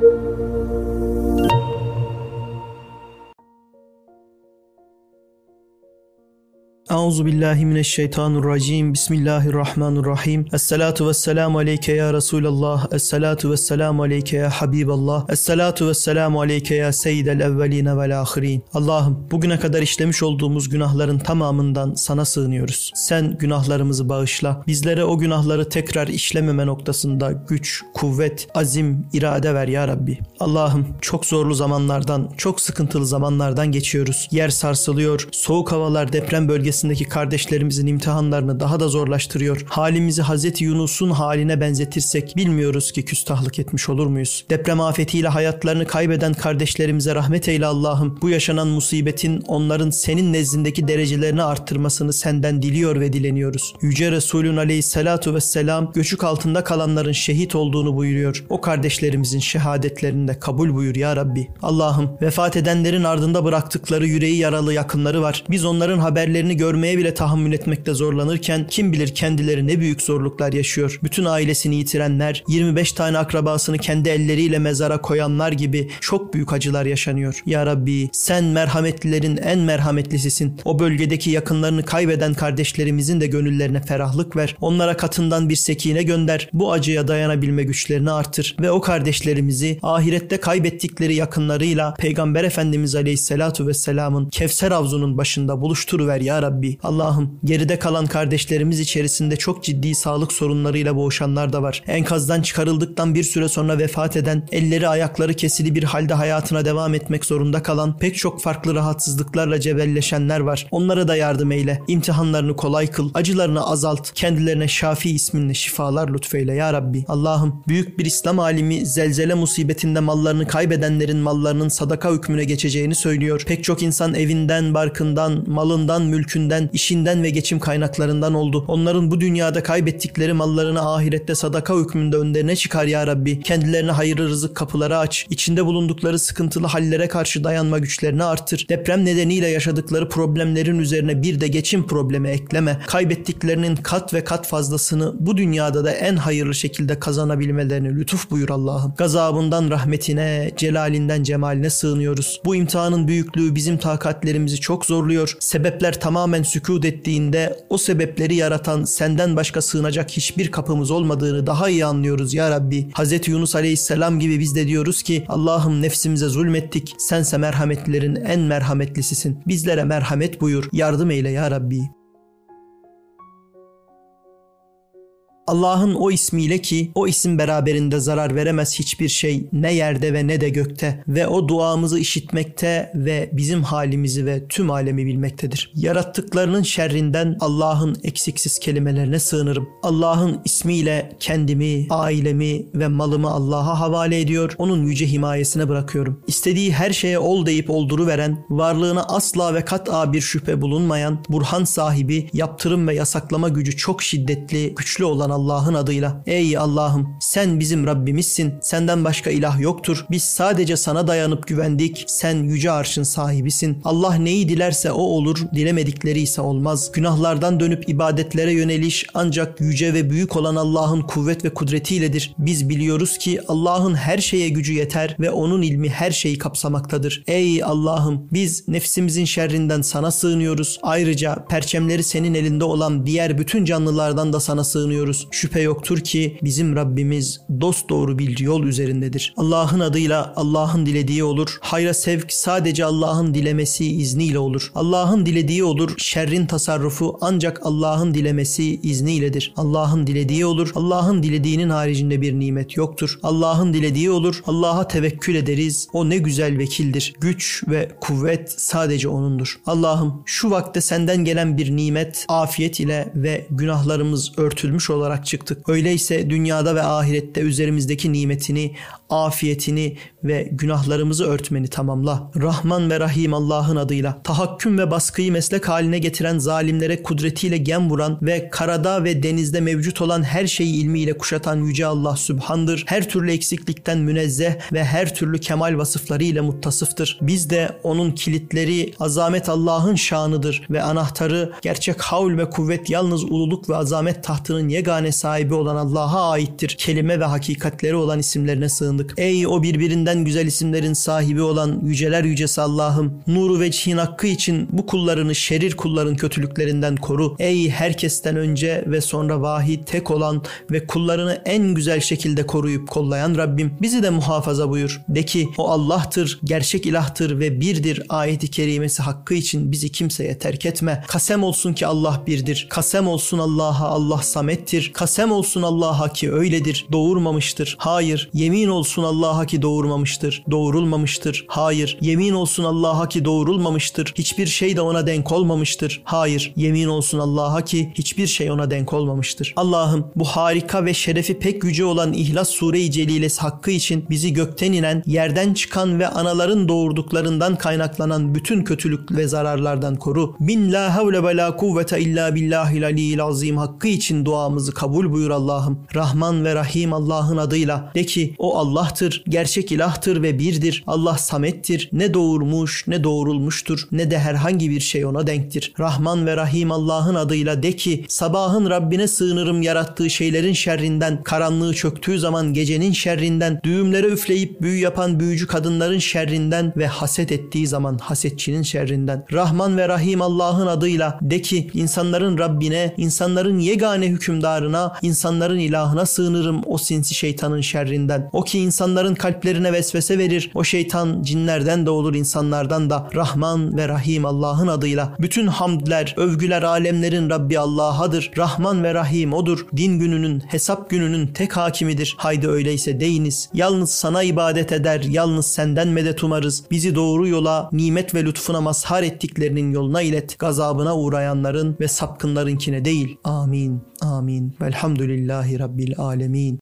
thank you Euzu billahi mineşşeytanirracim. Bismillahirrahmanirrahim. Esselatu vesselamu aleyke ya Resulallah. Esselatu vesselamu aleyke ya Habiballah. Esselatu vesselamu aleyke ya seyyidel evveline vel ahirin. Allah'ım bugüne kadar işlemiş olduğumuz günahların tamamından sana sığınıyoruz. Sen günahlarımızı bağışla. Bizlere o günahları tekrar işlememe noktasında güç, kuvvet, azim, irade ver ya Rabbi. Allah'ım çok zorlu zamanlardan, çok sıkıntılı zamanlardan geçiyoruz. Yer sarsılıyor, soğuk havalar deprem bölgesi içerisindeki kardeşlerimizin imtihanlarını daha da zorlaştırıyor. Halimizi Hazreti Yunus'un haline benzetirsek bilmiyoruz ki küstahlık etmiş olur muyuz? Deprem afetiyle hayatlarını kaybeden kardeşlerimize rahmet eyle Allah'ım. Bu yaşanan musibetin onların senin nezdindeki derecelerini arttırmasını senden diliyor ve dileniyoruz. Yüce Resulün aleyhissalatu vesselam göçük altında kalanların şehit olduğunu buyuruyor. O kardeşlerimizin şehadetlerini de kabul buyur ya Rabbi. Allah'ım vefat edenlerin ardında bıraktıkları yüreği yaralı yakınları var. Biz onların haberlerini gör görmeye bile tahammül etmekte zorlanırken kim bilir kendileri ne büyük zorluklar yaşıyor. Bütün ailesini yitirenler, 25 tane akrabasını kendi elleriyle mezara koyanlar gibi çok büyük acılar yaşanıyor. Ya Rabbi sen merhametlilerin en merhametlisisin. O bölgedeki yakınlarını kaybeden kardeşlerimizin de gönüllerine ferahlık ver. Onlara katından bir sekine gönder. Bu acıya dayanabilme güçlerini artır ve o kardeşlerimizi ahirette kaybettikleri yakınlarıyla Peygamber Efendimiz Aleyhisselatu Vesselam'ın Kevser Havzu'nun başında buluşturuver ya Rabbi. Rabbi. Allah'ım geride kalan kardeşlerimiz içerisinde çok ciddi sağlık sorunlarıyla boğuşanlar da var. Enkazdan çıkarıldıktan bir süre sonra vefat eden, elleri ayakları kesili bir halde hayatına devam etmek zorunda kalan, pek çok farklı rahatsızlıklarla cebelleşenler var. Onlara da yardım eyle. İmtihanlarını kolay kıl, acılarını azalt, kendilerine Şafi isminle şifalar lütfeyle ya Rabbi. Allah'ım büyük bir İslam alimi zelzele musibetinde mallarını kaybedenlerin mallarının sadaka hükmüne geçeceğini söylüyor. Pek çok insan evinden, barkından, malından, mülkünden gücünden, işinden ve geçim kaynaklarından oldu. Onların bu dünyada kaybettikleri mallarını ahirette sadaka hükmünde önlerine çıkar ya Rabbi. Kendilerine hayırlı rızık kapıları aç. İçinde bulundukları sıkıntılı hallere karşı dayanma güçlerini artır. Deprem nedeniyle yaşadıkları problemlerin üzerine bir de geçim problemi ekleme. Kaybettiklerinin kat ve kat fazlasını bu dünyada da en hayırlı şekilde kazanabilmelerini lütuf buyur Allah'ım. Gazabından rahmetine, celalinden cemaline sığınıyoruz. Bu imtihanın büyüklüğü bizim takatlerimizi çok zorluyor. Sebepler tamamen sükut ettiğinde o sebepleri yaratan senden başka sığınacak hiçbir kapımız olmadığını daha iyi anlıyoruz ya Rabbi. Hz. Yunus Aleyhisselam gibi biz de diyoruz ki Allah'ım nefsimize zulmettik. Sense merhametlilerin en merhametlisisin. Bizlere merhamet buyur. Yardım eyle ya Rabbi. Allah'ın o ismiyle ki o isim beraberinde zarar veremez hiçbir şey ne yerde ve ne de gökte ve o duamızı işitmekte ve bizim halimizi ve tüm alemi bilmektedir. Yarattıklarının şerrinden Allah'ın eksiksiz kelimelerine sığınırım. Allah'ın ismiyle kendimi, ailemi ve malımı Allah'a havale ediyor, onun yüce himayesine bırakıyorum. İstediği her şeye ol deyip olduru veren, varlığına asla ve kat'a bir şüphe bulunmayan, burhan sahibi, yaptırım ve yasaklama gücü çok şiddetli, güçlü olan Allah'ın adıyla. Ey Allah'ım sen bizim Rabbimizsin. Senden başka ilah yoktur. Biz sadece sana dayanıp güvendik. Sen yüce arşın sahibisin. Allah neyi dilerse o olur, dilemedikleri ise olmaz. Günahlardan dönüp ibadetlere yöneliş ancak yüce ve büyük olan Allah'ın kuvvet ve kudretiyledir. Biz biliyoruz ki Allah'ın her şeye gücü yeter ve onun ilmi her şeyi kapsamaktadır. Ey Allah'ım biz nefsimizin şerrinden sana sığınıyoruz. Ayrıca perçemleri senin elinde olan diğer bütün canlılardan da sana sığınıyoruz. Şüphe yoktur ki bizim Rabbimiz dost doğru bir yol üzerindedir. Allah'ın adıyla Allah'ın dilediği olur. Hayra sevk sadece Allah'ın dilemesi izniyle olur. Allah'ın dilediği olur. Şerrin tasarrufu ancak Allah'ın dilemesi izniyledir. Allah'ın dilediği olur. Allah'ın dilediğinin haricinde bir nimet yoktur. Allah'ın dilediği olur. Allah'a tevekkül ederiz. O ne güzel vekildir. Güç ve kuvvet sadece O'nundur. Allah'ım şu vakte senden gelen bir nimet, afiyet ile ve günahlarımız örtülmüş olarak çıktık. Öyleyse dünyada ve ahirette üzerimizdeki nimetini, afiyetini ve günahlarımızı örtmeni tamamla. Rahman ve Rahim Allah'ın adıyla tahakküm ve baskıyı meslek haline getiren zalimlere kudretiyle gem vuran ve karada ve denizde mevcut olan her şeyi ilmiyle kuşatan Yüce Allah Sübhandır. Her türlü eksiklikten münezzeh ve her türlü kemal vasıflarıyla muttasıftır. Biz de onun kilitleri azamet Allah'ın şanıdır ve anahtarı gerçek havl ve kuvvet yalnız ululuk ve azamet tahtının yegane şehane sahibi olan Allah'a aittir. Kelime ve hakikatleri olan isimlerine sığındık. Ey o birbirinden güzel isimlerin sahibi olan yüceler yücesi Allah'ım, nuru vecihin hakkı için bu kullarını şerir kulların kötülüklerinden koru. Ey herkesten önce ve sonra vahid tek olan ve kullarını en güzel şekilde koruyup kollayan Rabbim bizi de muhafaza buyur. De ki o Allah'tır, gerçek ilahtır ve birdir ayeti kerimesi hakkı için bizi kimseye terk etme. Kasem olsun ki Allah birdir. Kasem olsun Allah'a Allah samettir. Kasem olsun Allah'a ki öyledir. Doğurmamıştır. Hayır. Yemin olsun Allah'a ki doğurmamıştır. Doğurulmamıştır. Hayır. Yemin olsun Allah'a ki doğurulmamıştır. Hiçbir şey de ona denk olmamıştır. Hayır. Yemin olsun Allah'a ki hiçbir şey ona denk olmamıştır. Allah'ım bu harika ve şerefi pek yüce olan İhlas Sure-i Celilesi hakkı için bizi gökten inen, yerden çıkan ve anaların doğurduklarından kaynaklanan bütün kötülük ve zararlardan koru. Bin la havle ve la kuvvete illa billahil aliyyil azim hakkı için duamızı kabul buyur Allah'ım. Rahman ve Rahim Allah'ın adıyla de ki o Allah'tır, gerçek ilahtır ve birdir. Allah samettir. Ne doğurmuş ne doğurulmuştur ne de herhangi bir şey ona denktir. Rahman ve Rahim Allah'ın adıyla de ki sabahın Rabbine sığınırım yarattığı şeylerin şerrinden, karanlığı çöktüğü zaman gecenin şerrinden, düğümlere üfleyip büyü yapan büyücü kadınların şerrinden ve haset ettiği zaman hasetçinin şerrinden. Rahman ve Rahim Allah'ın adıyla de ki insanların Rabbine, insanların yegane hükümdarına, insanların ilahına sığınırım o sinsi şeytanın şerrinden. O ki insanların kalplerine vesvese verir. O şeytan cinlerden de olur insanlardan da. Rahman ve Rahim Allah'ın adıyla. Bütün hamdler, övgüler alemlerin Rabbi Allah'adır. Rahman ve Rahim odur. Din gününün, hesap gününün tek hakimidir. Haydi öyleyse deyiniz. Yalnız sana ibadet eder, yalnız senden medet umarız. Bizi doğru yola, nimet ve lütfuna mazhar ettiklerinin yoluna ilet. Gazabına uğrayanların ve sapkınlarınkine değil. Amin. Amin. Velhamdülillahi Rabbil alemin.